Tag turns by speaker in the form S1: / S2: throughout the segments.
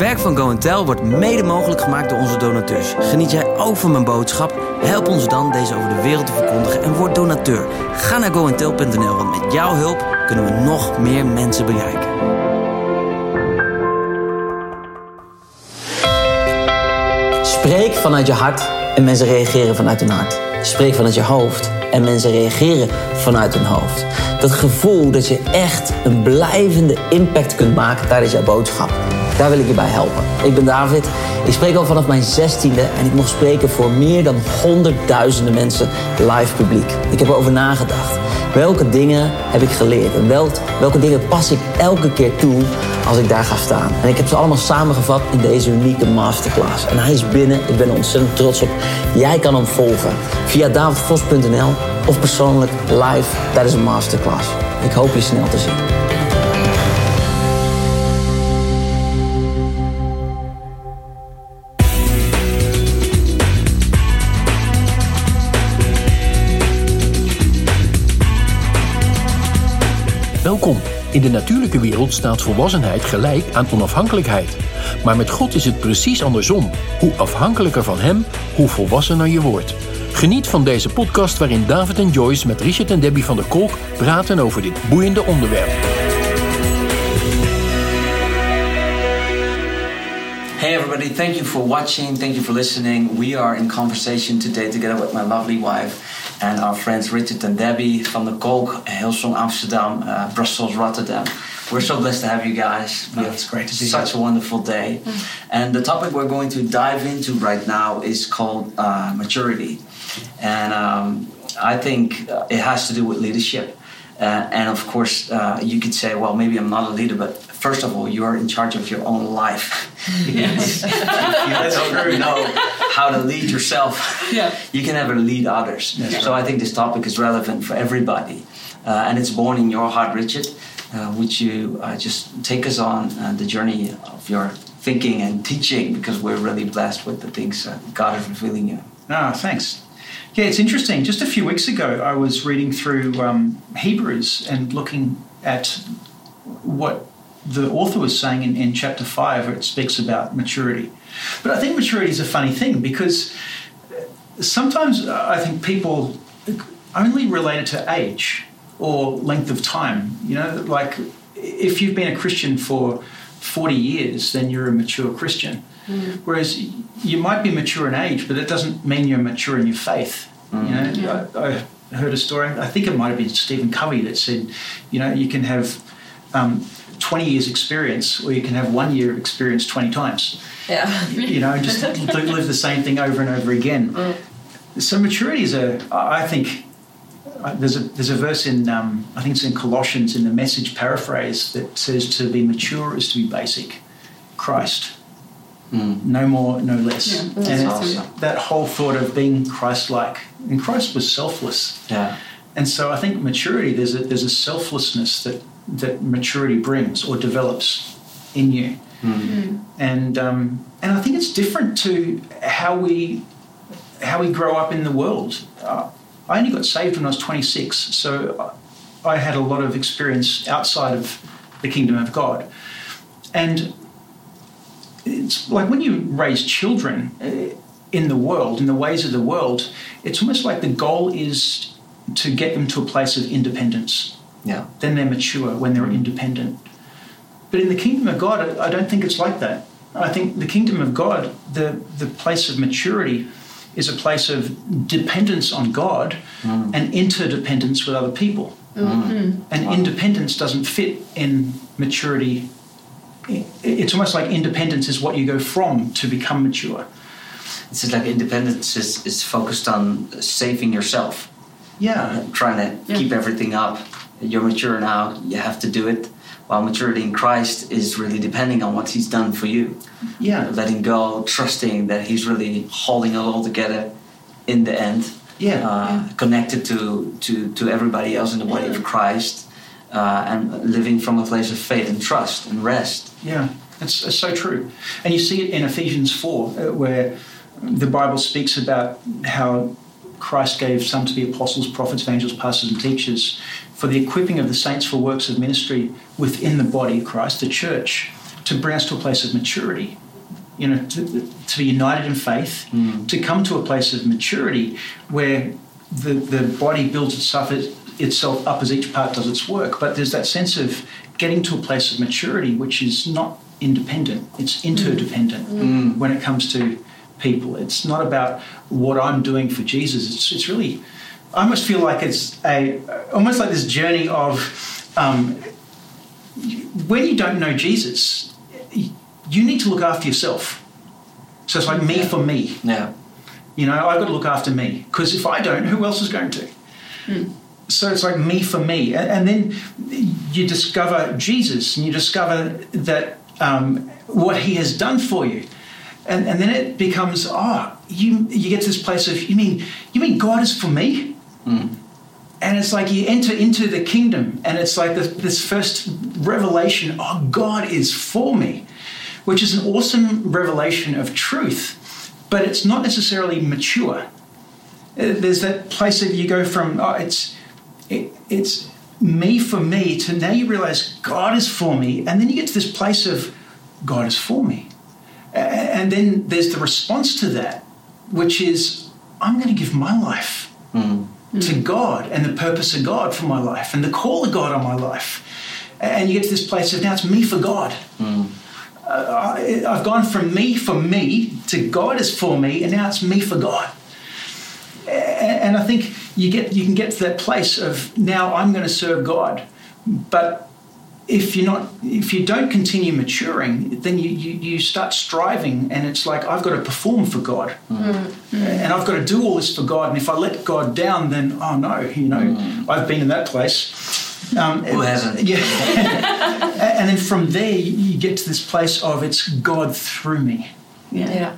S1: werk van Go Tell wordt mede mogelijk gemaakt door onze donateurs. Geniet jij ook van mijn boodschap? Help ons dan deze over de wereld te verkondigen en word donateur. Ga naar goandtell.nl, want met jouw hulp kunnen we nog meer mensen bereiken. Spreek vanuit je hart en mensen reageren vanuit hun hart. Spreek vanuit je hoofd en mensen reageren vanuit hun hoofd. Dat gevoel dat je echt een blijvende impact kunt maken tijdens jouw boodschap. Daar wil ik je bij helpen. Ik ben David. Ik spreek al vanaf mijn zestiende en ik mocht spreken voor meer dan honderdduizenden mensen live publiek. Ik heb erover nagedacht. Welke dingen heb ik geleerd en welke dingen pas ik elke keer toe als ik daar ga staan? En ik heb ze allemaal samengevat in deze unieke masterclass. En hij is binnen. Ik ben er ontzettend trots op. Jij kan hem volgen via davidvos.nl of persoonlijk live tijdens een masterclass. Ik hoop je snel te zien.
S2: Welkom. In de natuurlijke wereld staat volwassenheid gelijk aan onafhankelijkheid. Maar met God is het precies andersom. Hoe afhankelijker van Hem, hoe volwassener je wordt. Geniet van deze podcast waarin David en Joyce met Richard en Debbie van der Kolk praten over dit boeiende onderwerp.
S1: Hey everybody, thank you for watching, thank you for listening. We are in conversation today together with my lovely wife and our friends Richard and Debbie van der Kolk, Hillsong Amsterdam, uh, Brussels, Rotterdam. We're so blessed to have you guys.
S3: Oh, it's great to see
S1: Such
S3: you.
S1: a wonderful day. Mm. And the topic we're going to dive into right now is called uh, maturity. And um, I think uh, it has to do with leadership. Uh, and of course, uh, you could say, well, maybe I'm not a leader, but first of all, you are in charge of your own life. yes. you don't know how to lead yourself. Yeah. You can never lead others. That's so. I think this topic is relevant for everybody. Uh, and it's born in your heart, Richard. Uh, would you uh, just take us on uh, the journey of your thinking and teaching because we're really blessed with the things God is revealing you.
S3: Ah, thanks. Yeah, it's interesting. Just a few weeks ago, I was reading through um, Hebrews and looking at what the author was saying in, in chapter 5, where it speaks about maturity. But I think maturity is a funny thing because sometimes I think people only relate it to age or length of time. You know, like if you've been a Christian for 40 years, then you're a mature Christian. Mm. Whereas you might be mature in age, but it doesn't mean you're mature in your faith. Mm. You know, yeah. I, I, heard a story. I think it might have been Stephen Covey that said, you know, you can have um, 20 years experience, or you can have one year of experience 20 times.
S4: Yeah.
S3: you know, just live the same thing over and over again. Mm. So maturity is a, I think, uh, there's a there's a verse in um, I think it's in Colossians in the Message paraphrase that says to be mature is to be basic, Christ. Mm. No more, no less. Yeah, and awesome. that whole thought of being Christ-like, and Christ was selfless.
S1: Yeah.
S3: And so I think maturity there's a there's a selflessness that that maturity brings or develops in you, mm. and um, and I think it's different to how we how we grow up in the world. Uh, I only got saved when I was 26, so I had a lot of experience outside of the kingdom of God, and it's like when you raise children uh, in the world, in the ways of the world, it's almost like the goal is to get them to a place of independence.
S1: Yeah.
S3: Then they're mature when they're independent. But in the kingdom of God, I don't think it's like that. I think the kingdom of God, the, the place of maturity, is a place of dependence on God mm. and interdependence with other people. Mm-hmm. And wow. independence doesn't fit in maturity. It's almost like independence is what you go from to become mature.
S1: It's like independence is, is focused on saving yourself.
S3: Yeah.
S1: Trying to yeah. keep everything up you're mature now, you have to do it. While maturity in Christ is really depending on what He's done for you.
S3: Yeah.
S1: Letting go, trusting that He's really holding it all together in the end.
S3: Yeah.
S1: Uh,
S3: yeah.
S1: Connected to, to, to everybody else in the body yeah. of Christ uh, and living from a place of faith and trust and rest.
S3: Yeah, it's, it's so true. And you see it in Ephesians 4, uh, where the Bible speaks about how Christ gave some to be apostles, prophets, evangelists, pastors, and teachers for the equipping of the saints for works of ministry within the body of Christ, the church, to bring us to a place of maturity. You know, to, to be united in faith, mm. to come to a place of maturity where the, the body builds itself, itself up as each part does its work. But there's that sense of getting to a place of maturity which is not independent, it's mm. interdependent mm. when it comes to people. It's not about what I'm doing for Jesus. It's, it's really, I almost feel like it's a, almost like this journey of um, when you don't know Jesus, you need to look after yourself. So it's like me for me.
S1: Yeah.
S3: You know, I've got to look after me because if I don't, who else is going to? So it's like me for me, and, and then you discover Jesus, and you discover that um, what He has done for you, and, and then it becomes oh, you you get to this place of you mean you mean God is for me, and it's like you enter into the kingdom, and it's like this, this first revelation oh, God is for me, which is an awesome revelation of truth, but it's not necessarily mature. Uh, There's that place that you go from oh, it's it, it's me for me to now you realize God is for me, and then you get to this place of God is for me, and then there's the response to that, which is I'm going to give my life to God and the purpose of God for my life and the call of God on my life. And you get to this place of now it's me for God. Uh, I, I've gone from me for me to God is for me, and now it's me for God. A- And I think you get you can get to that place of now I'm going to serve God, but if you're not if you don't continue maturing, then you, you, you start striving, and it's like I've got to perform for God, and I've got to do all this for God. And if I let God down, then oh no, you know I've been in that place. Um,
S1: Who hasn't?
S3: Yeah. and then from there, you you get to this place of it's God through me.
S5: Yeah.
S4: Yeah.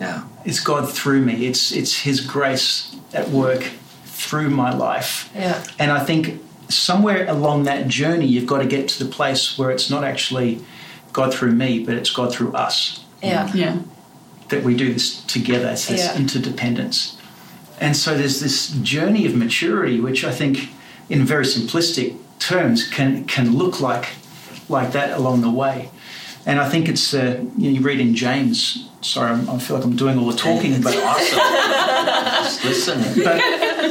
S1: Yeah.
S3: It's God through me. It's it's His grace at work through my life.
S4: Yeah.
S3: And I think somewhere along that journey, you've got to get to the place where it's not actually God through me, but it's God through us.
S4: Yeah.
S5: Yeah.
S3: That we do this together. It's this
S4: Yeah.
S3: interdependence. And so there's this journey of maturity, which I think, in very simplistic terms, can can look like like that along the way. And I think it's uh, you, know, you read in James. Sorry, I'm, I feel like I'm doing all the talking, but
S1: awesome. Just listening.
S3: but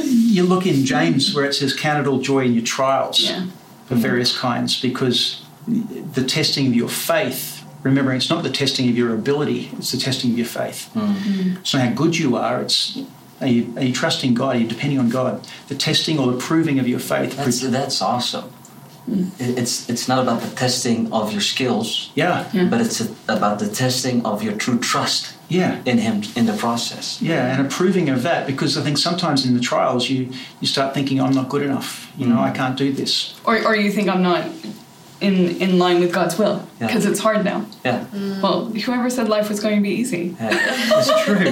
S3: you look in James where it says, "Count it all joy in your trials
S5: Yeah.
S3: of various kinds," because the testing of your faith. Remembering, it's not the testing of your ability; it's the testing of your faith. Mm. Mm-hmm. It's not how good you are; it's are you, are you trusting God? Are you depending on God? The testing or the proving of your faith.
S1: That's that's awesome. Mm. It's it's not about the testing of your skills,
S3: yeah,
S5: Yeah.
S1: but it's about the testing of your true trust
S3: yeah,
S1: in Him in the process.
S3: yeah, and approving of that because I think sometimes in the trials you you start thinking, "I'm not good enough." You know, I can't do this.
S5: Or, or you think I'm not in in line with God's will
S1: Yeah.
S5: because it's hard now.
S1: Yeah.
S5: Well, whoever said life was going to be easy?
S1: yeah.
S3: It's true.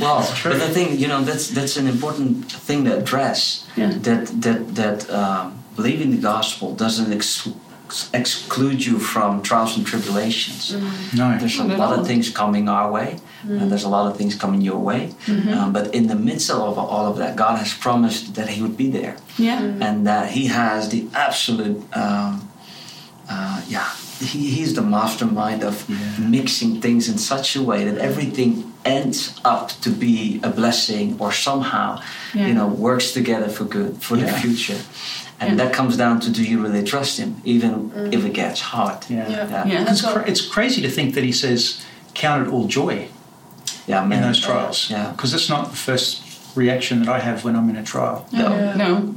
S1: Well,
S3: true.
S1: but the thing, you know, that's that's an important thing to address.
S5: Yeah.
S1: That that that um, believing the gospel doesn't ex- exclude you from trials and tribulations.
S3: No.
S1: There's a lot of things coming our way, and there's a lot of things coming your way. Um, but in the midst of all of that, God has promised that He would be there,
S5: Yeah.
S1: and that He has the absolute, um, uh, yeah, he, He's the mastermind of mixing things in such a way that everything ends up to be a blessing or somehow,
S5: Yeah.
S1: you know, works together for good for the future. And
S5: Yeah.
S1: that comes down to do you really trust Him, even mm. if it gets hard.
S3: Yeah.
S4: Yeah.
S5: Yeah.
S3: It's, cra- it's crazy to think that he says, count it all joy
S1: Yeah,
S3: in those trials.
S1: Yeah.
S3: Because that's not the first reaction that I have when I'm in a trial.
S5: No. No.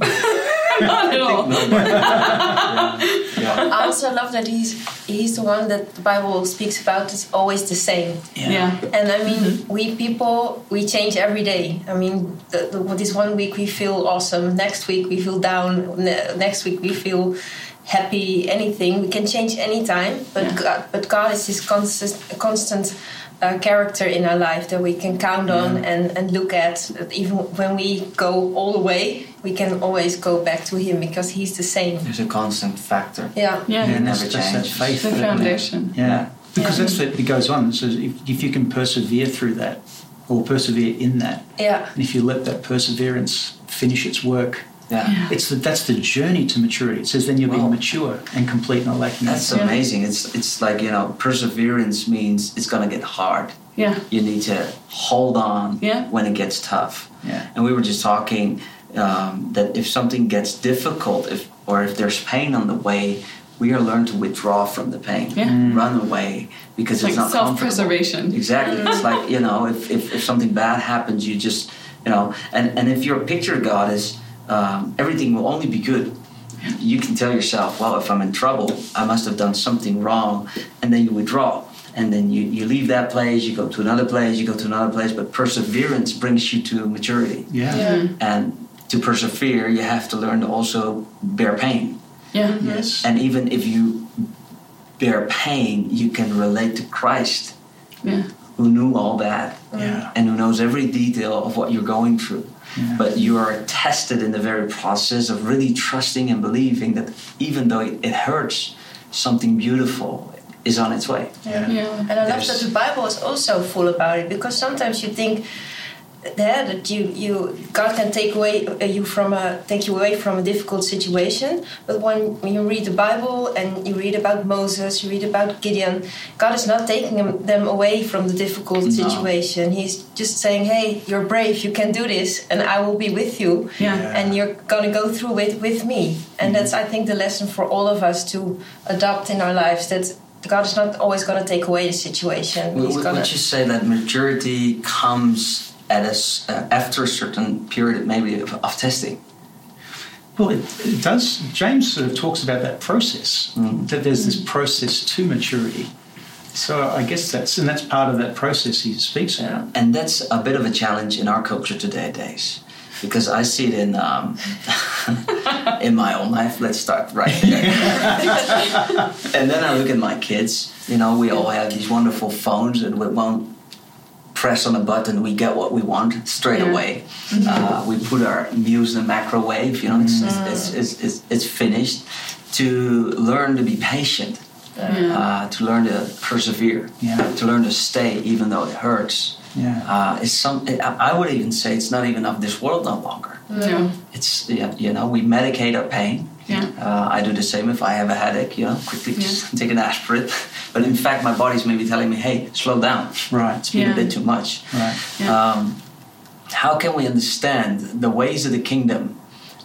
S5: not at all.
S1: yeah.
S4: I also love that he's he's the one that the Bible speaks about is always the same.
S5: Yeah.
S4: And I mean, mm-hmm. we people we change every day. I mean, the, the, this one week we feel awesome. Next week we feel down. Ne- next week we feel happy. Anything we can change anytime. But
S5: Yeah.
S4: God, but God is this constant constant uh, character in our life that we can count on and and look at. Even when we go all the way, we can always go back to Him because He's the same.
S1: There's a constant factor.
S4: Yeah.
S5: Yeah.
S3: and that's,
S1: never
S3: that's that
S1: changes.
S3: faith.
S5: The foundation.
S3: Yeah. Because
S4: Yeah.
S3: that's what it goes on. So if, if you can persevere through that or persevere in that,
S4: Yeah.
S3: and if you let that perseverance finish its work,
S1: Yeah.
S3: It's the, that's the journey to maturity. It says then you'll be mature and complete, not lacking.
S1: That's
S3: anything.
S1: amazing. It's it's like you know, perseverance means it's gonna get hard.
S5: Yeah.
S1: You need to hold on
S5: Yeah.
S1: when it gets tough.
S3: Yeah.
S1: And we were just talking um, that if something gets difficult, if or if there's pain on the way, we are learned to withdraw from the pain,
S5: Yeah.
S1: run away because
S5: It's
S1: it's,
S5: like
S1: not
S5: self-preservation.
S1: Exactly. It's like you know, if, if if something bad happens, you just you know, and and if your picture of God is um, everything will only be good. You can tell yourself, well, if I'm in trouble, I must have done something wrong, and then you withdraw. And then you, you leave that place, you go to another place, you go to another place, but perseverance brings you to maturity.
S3: Yeah.
S4: Yeah.
S1: And to persevere, you have to learn to also bear pain.
S5: Yeah.
S3: Yes.
S1: And even if you bear pain, you can relate to Christ,
S5: Yeah.
S1: Who knew all that
S3: Yeah.
S1: and who knows every detail of what you're going through.
S3: Yeah.
S1: But you are tested in the very process of really trusting and believing that even though it, it hurts, something beautiful is on its way.
S3: Yeah.
S5: Yeah.
S4: And I love
S1: There's-
S4: that the Bible is also full about it because sometimes you think that, that you, you God can take away uh, you from a take you away from a difficult situation, but when, when you read the Bible and you read about Moses, you read about Gideon, God is not taking them, them away from the difficult
S1: No.
S4: situation. He's just saying, "Hey, you're brave. You can do this, and I will be with you."
S5: Yeah.
S4: and you're gonna go through it with me. And that's I think the lesson for all of us to adopt in our lives that God is not always gonna take away the situation.
S1: Would would you say that maturity comes at a uh, after a certain period, maybe of, of testing?
S3: Well, it, it does. James sort of talks about that process. That there's this process to maturity. So I guess that's and that's part of that process he speaks about.
S1: And that's a bit of a challenge in our culture today days. Because I see it in um, in my own life. Let's start right there. and then I look at my kids. You know, we all have these wonderful phones, and we won't press on a button, we get what we want straight
S5: Yeah.
S1: away. Uh, we put our news in the microwave. You know, it's, it's, it's, it's, it's finished. To learn to be patient, uh, to learn to persevere,
S3: Yeah.
S1: to learn to stay even though it hurts.
S3: Yeah.
S1: Uh, is some. I I would even say it's not even of this world no longer.
S5: No.
S1: It's you know we medicate our pain.
S5: Yeah.
S1: Uh, I do the same if I have a headache. You know, quickly just take an aspirin. But in fact, my body's maybe telling me, "Hey, slow down.
S3: Right.
S1: It's been
S5: Yeah.
S1: a bit too much."
S3: Right.
S5: Yeah.
S1: Um, how can we understand the ways of the kingdom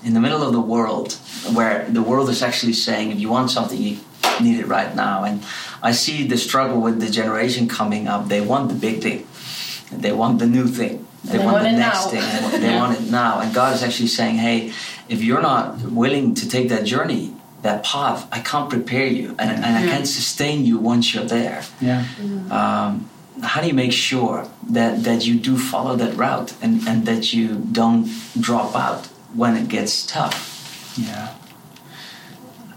S1: in the middle of the world, where the world is actually saying, "If you want something, you need it right now." And I see the struggle with the generation coming up. They want the big thing. They want the new thing. They,
S4: they
S1: want,
S4: want
S1: the
S4: it
S1: next
S4: now.
S1: thing. They want, they
S5: Yeah.
S1: want it now. And God is actually saying, hey, if you're not willing to take that journey, that path, I can't prepare you and, and I can't sustain you once you're there.
S3: Yeah.
S1: Um, how do you make sure that, that you do follow that route and, and that you don't drop out when it gets tough?
S3: Yeah.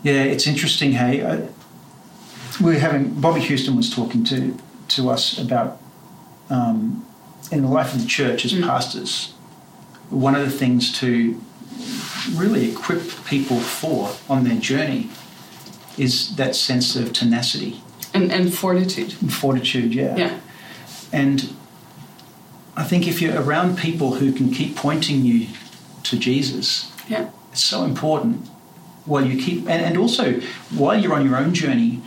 S3: Yeah, it's interesting. Hey, uh, we were having Bobbie Houston was talking to to us about um, in the life of the church as mm. pastors. One of the things to really equip people for on their journey is that sense of tenacity
S5: And and fortitude.
S3: and fortitude. Yeah.
S5: Yeah.
S3: And I think if you're around people who can keep pointing you to Jesus,
S5: Yeah.
S3: it's so important while you keep and, and also while you're on your own journey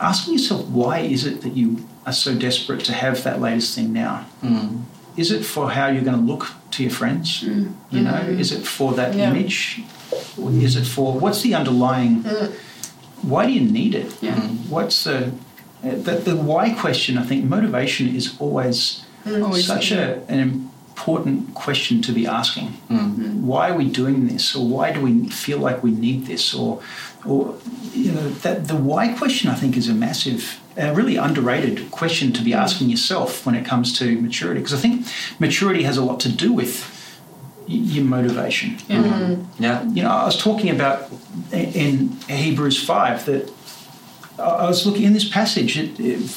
S3: asking yourself why is it that you are so desperate to have that latest thing now.
S1: Mm.
S3: is it for how you're going to look to your friends? Mm. You know mm. is it for that
S4: Yeah.
S3: image? Or is it for what's the underlying mm. why do you need it?
S5: Yeah.
S3: what's the the, the why question i think motivation is always
S5: Always
S3: such a, an important question to be asking
S1: Mm.
S3: why are we doing this or why do we feel like we need this or or you know that the why question i think is a massive a really underrated question to be asking yourself when it comes to maturity because i think maturity has a lot to do with your motivation
S5: Yeah.
S1: Yeah.
S3: you know i was talking about in hebrews 5 that I I was looking in this passage.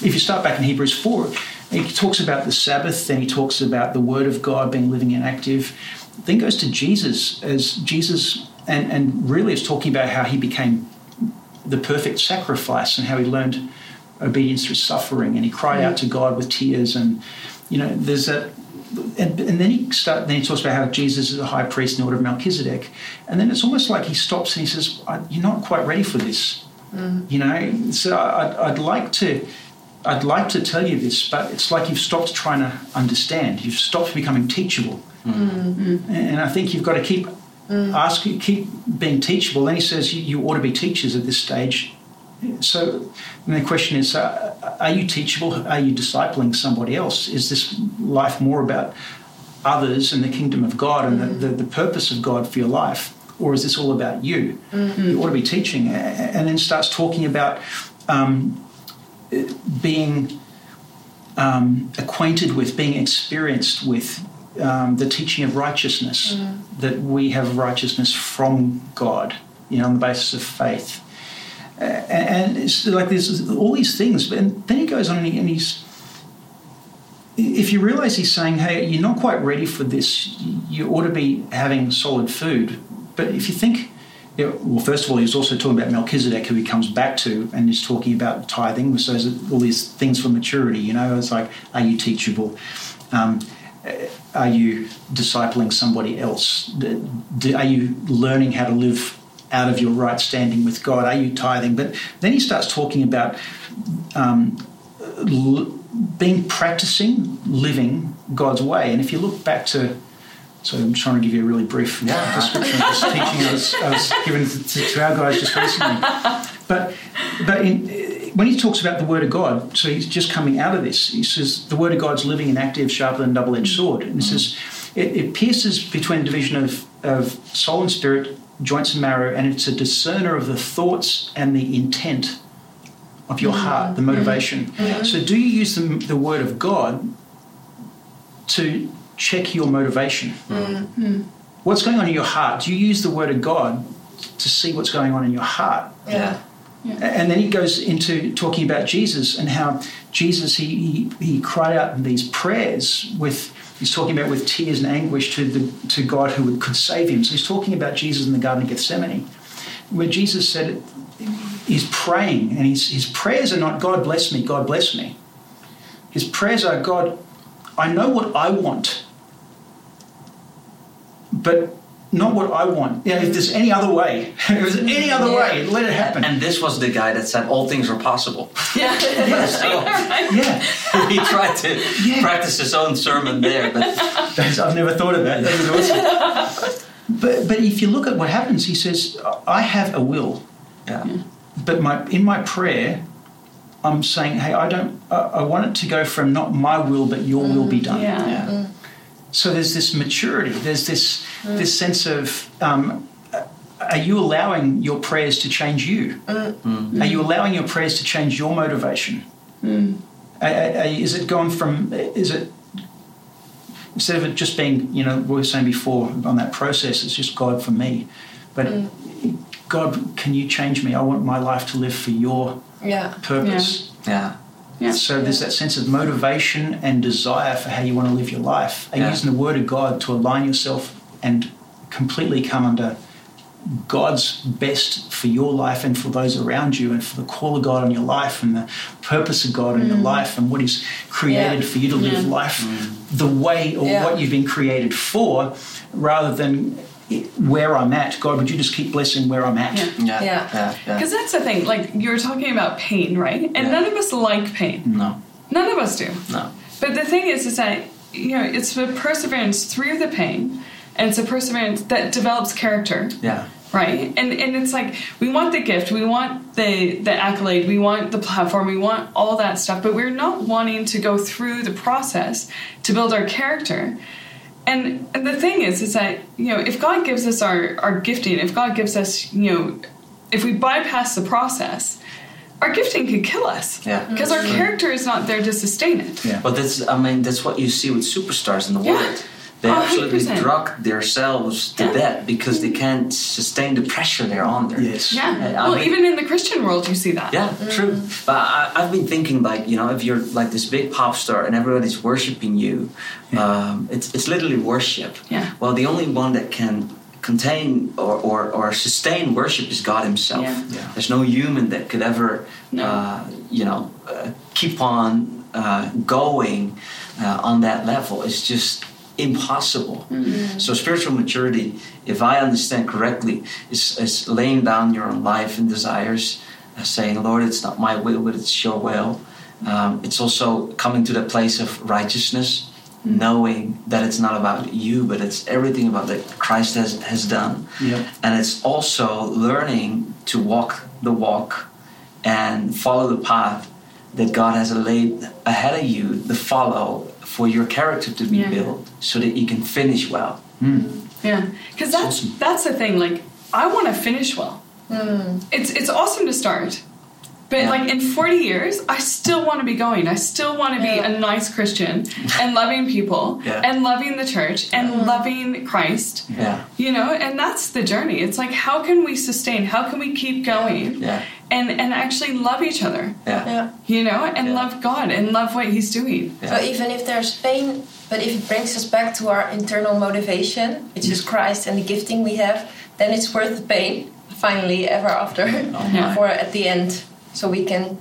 S3: If you start back in Hebrews 4, he talks about the Sabbath, then he talks about the Word of God being living and active. Then goes to Jesus as Jesus, and, and really is talking about how he became the perfect sacrifice and how he learned obedience through suffering and he cried out to God with tears and you know, there's that. And, and then he start. Then he talks about how Jesus is a high priest in the order of Melchizedek, and then it's almost like he stops and he says, "I- "You're not quite ready for this." Mm-hmm. You know, so I'd, I'd like to, I'd like to tell you this, but it's like you've stopped trying to understand. You've stopped becoming teachable, and I think you've got to keep ask, keep being teachable. Then he says you, you ought to be teachers at this stage. So the question is: uh, Are you teachable? Are you discipling somebody else? Is this life more about others and the kingdom of God and the, the, the purpose of God for your life? Or is this all about you? You ought to be teaching. And then starts talking about um, being um, acquainted with, being experienced with um, the teaching of righteousness, that we have righteousness from God, you know, on the basis of faith. A- And it's like there's all these things. And then he goes on and, he, and he's if you realize he's saying, hey, you're not quite ready for this, you ought to be having solid food. But if you think, know, well, first of all, he's also talking about Melchizedek, who he comes back to, and he's talking about tithing. There's all these things for maturity, you know, it's like, are you teachable? Um, are you discipling somebody else? Are you learning how to live out of your right standing with God? Are you tithing? But then he starts talking about um, being practicing living God's way. And if you look back to, so I'm trying to give you a really brief
S1: Yeah.
S3: description of this teaching I was, I was given to, to our guys just recently. But but in, when he talks about the Word of God, so he's just coming out of this. He says the Word of God's living and active, sharper than a double-edged mm. sword. And he says it, it pierces between division of, of soul and spirit, joints and marrow, and it's a discerner of the thoughts and the intent of your mm. heart, the motivation. Mm. So, do you use the, the Word of God to check your motivation? What's going on in your heart? Do you use the Word of God to see what's going on in your heart?
S1: Yeah.
S3: And then he goes into talking about Jesus and how Jesus he, he, he cried out in these prayers with he's talking about with tears and anguish to the to God who would, could save him. So he's talking about Jesus in the Garden of Gethsemane, where Jesus said he's praying and his, his prayers are not God bless me, God bless me. His prayers are God, I know what I want, but not what I want. You know, if there's any other way, if there's any other
S4: Yeah.
S3: way, let it happen.
S1: And this was the guy that said all things are possible.
S5: Yeah.
S1: so
S3: yeah.
S1: he tried to
S3: Yeah.
S1: practice his own sermon there, but
S3: That's- I've never thought of that. That was awesome. but but if you look at what happens, he says, "I have a will,
S1: yeah,
S3: but my in my prayer, I'm saying, hey, I don't. I, I want it to go from not my will, but your will be mm, done.
S5: Yeah.
S1: yeah, mm.
S3: So there's this maturity. There's this this sense of. Um, are you allowing your prayers to change you? Mm. Are you allowing your prayers to change your motivation? Mm. Are- are- are- is it gone from? Is it instead of it just being, you know, what we were saying before on that process, it's just God for me. But mm. God, can you change me? I want my life to live for your
S4: Yeah.
S3: purpose.
S1: yeah,
S5: Yeah.
S3: So there's that sense of motivation and desire for how you want to live your life. And
S1: Yeah.
S3: using the Word of God to align yourself and completely come under God's best for your life and for those around you, and for the call of God on your life, and the purpose of God in your mm. life, and what He's created
S4: Yeah.
S3: for you to live
S5: Yeah.
S3: life mm. the way or
S4: Yeah.
S3: what you've been created for, rather than where I'm at. God, would you just keep blessing where I'm at?
S5: Yeah.
S1: yeah,
S4: Yeah.
S1: yeah, yeah.
S5: Because that's the thing. Like you're talking about pain, right? And
S1: Yeah.
S5: none of us like pain.
S1: No,
S5: None of us do.
S1: no,
S5: But the thing is, is that you know, it's the perseverance through the pain, and it's a perseverance that develops character,
S1: yeah,
S5: right? And and it's like we want the gift, we want the the accolade, we want the platform, we want all that stuff, but we're not wanting to go through the process to build our character. And, and the thing is, is that you know, if God gives us our our gifting, if God gives us, you know, if we bypass the process, our gifting could kill us.
S1: Yeah. Mm-hmm.
S5: Because our character is not there to sustain it.
S3: Yeah.
S1: But that's, I mean, that's what you see with superstars in the
S5: Yeah.
S1: world. They
S5: A
S1: absolutely
S5: hundred percent.
S1: drug themselves to
S5: Yeah.
S1: death because they can't sustain the pressure they're under.
S3: Yes.
S5: Yeah.
S1: I- I
S5: well,
S1: mean-
S5: even in the Christian world, you see that.
S1: Yeah, true. But I, I've been thinking, like, you know, if you're like this big pop star and everybody's worshiping you, um, it's, it's literally worship.
S5: Yeah.
S1: Well, the only one that can contain or, or, or sustain worship is God Himself.
S5: Yeah.
S3: Yeah.
S1: There's no human that could ever,
S5: No.
S1: uh, you know, uh, keep on uh, going uh, on that level It's just impossible. So spiritual maturity, if I understand correctly, is, is laying down your own life and desires, uh, saying, Lord, it's not my will, but it's your will. Um, it's also coming to the place of righteousness, knowing that it's not about you, but it's everything about that Christ has, has done.
S3: Yeah.
S1: And it's also learning to walk the walk and follow the path that God has laid ahead of you, the follow for your character to be
S5: Yeah.
S1: built so that you can finish well. Hmm.
S5: Yeah, because that's
S3: awesome.
S5: that's the thing. Like, I want to finish well. Hmm. It's it's awesome to start, but
S1: Yeah.
S5: like in forty years, I still want to be going. I still want to be
S4: Yeah.
S5: a nice Christian and loving people
S1: Yeah.
S5: and loving the church and loving Christ.
S1: Yeah.
S5: You know, and that's the journey. It's like how can we sustain? How can we keep going?
S1: Yeah.
S5: And and actually love each other.
S1: Yeah.
S4: Yeah.
S5: You know, and
S1: Yeah.
S5: love God and love what He's doing.
S1: Yeah.
S4: So even if there's pain, but if it brings us back to our internal motivation, which is Christ and the gifting we have, then it's worth the pain. Finally, ever after, oh
S5: Yeah.
S4: for at the end, so we can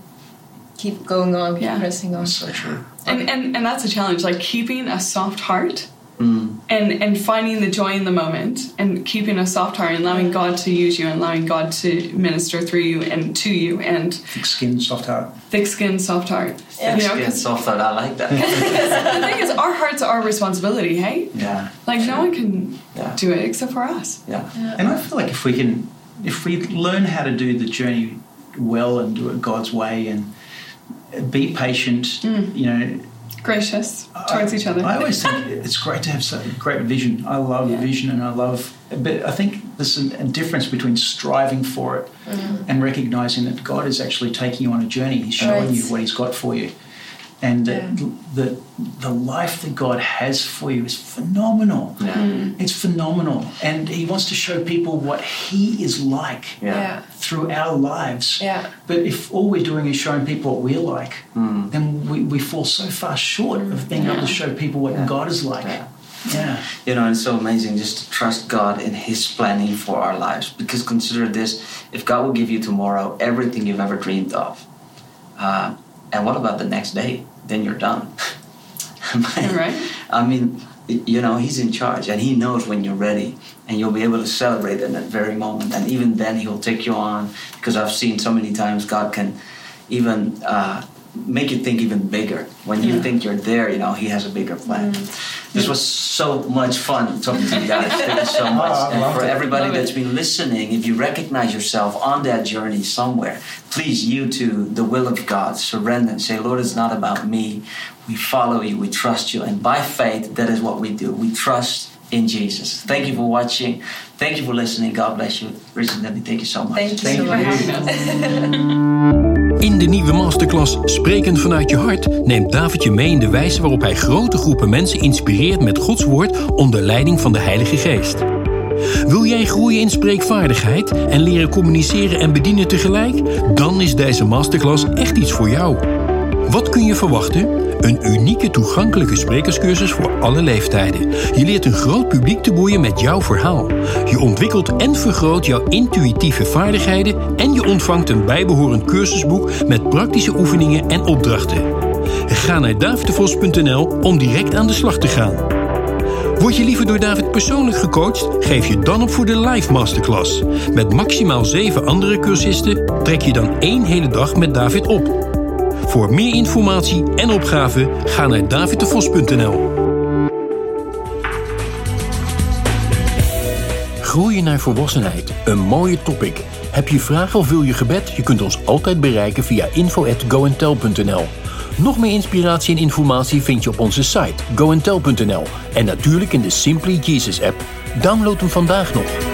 S4: keep going on, keep
S5: Yeah.
S4: pressing on.
S1: So true.
S5: And, and and that's a challenge. Like keeping a soft heart
S1: Mm.
S5: and and finding the joy in the moment and keeping a soft heart and allowing God to use you and allowing God to minister through you and to you and
S3: Thick skin, soft heart.
S5: thick skin, soft heart.
S4: Yeah.
S5: You know,
S1: Yeah,
S5: 'cause
S1: soft thought, I like that.
S5: the thing is, our hearts are our responsibility. Hey,
S1: yeah.
S5: like no one can
S1: Yeah.
S5: do it except for us.
S1: Yeah.
S3: And I feel like if we can, if we learn how to do the journey well and do it God's way and be patient, mm. you know,
S5: Gracious towards
S3: I,
S5: each other.
S3: I always think it's great to have such great vision. I love
S5: Yeah.
S3: vision and I love, but I think there's a, a difference between striving for it mm. and recognizing that God is actually taking you on a journey. He's showing
S4: Right.
S3: you what He's got for you. And
S4: Yeah.
S3: the, the life that God has for you is phenomenal.
S1: Yeah.
S3: It's phenomenal. And He wants to show people what He is like
S1: Yeah.
S4: Yeah.
S3: through our lives.
S4: Yeah.
S3: But if all we're doing is showing people what we're like,
S1: Mm.
S3: then we, we fall so far short of being able to show people what
S1: Yeah.
S3: God is like.
S1: Yeah.
S3: Yeah.
S1: You know, it's so amazing just to trust God in His planning for our lives. Because consider this if God will give you tomorrow everything you've ever dreamed of, uh, and what about the next day? Then you're done.
S5: Right.
S1: I mean, you know, He's in charge and He knows when you're ready. And you'll be able to celebrate in that very moment. And even then, He'll take you on. Because I've seen so many times God can even uh, make you think even bigger. When you
S5: Yeah.
S1: think you're there, you know, He has a bigger plan. Mm. This was so much fun talking to you guys. Thank you so much.
S3: Oh,
S1: and for
S3: it.
S1: everybody
S5: Love
S1: that's
S5: it.
S1: been listening, if you recognize yourself on that journey somewhere, please you to the will of God. Surrender and say, Lord, it's not about me. We follow you, we trust you. And by faith, that is what we do. We trust in Jesus. Thank you for watching. Thank you for listening. God bless you. Richard thank you so much.
S4: Thank you so much.
S2: In de nieuwe masterclass Sprekend vanuit je hart neemt David je mee in de wijze waarop hij grote groepen mensen inspireert met Gods woord onder leiding van de Heilige Geest. Wil jij groeien in spreekvaardigheid en leren communiceren en bedienen tegelijk? Dan is deze masterclass echt iets voor jou. Wat kun je verwachten? Een unieke toegankelijke sprekerscursus voor alle leeftijden. Je leert een groot publiek te boeien met jouw verhaal. Je ontwikkelt en vergroot jouw intuïtieve vaardigheden en je ontvangt een bijbehorend cursusboek met praktische oefeningen en opdrachten. Ga naar davidevos.nl om direct aan de slag te gaan. Word je liever door David persoonlijk gecoacht? Geef je dan op voor de live masterclass. Met maximaal 7 andere cursisten trek je dan één hele dag met David op. Voor meer informatie en opgaven ga naar davidevos.nl. Groeien naar volwassenheid, een mooie topic. Heb je vragen of wil je gebed? Je kunt ons altijd bereiken via info@goentel.nl. Nog meer inspiratie en informatie vind je op onze site goentel.nl en natuurlijk in de Simply Jesus app. Download hem vandaag nog.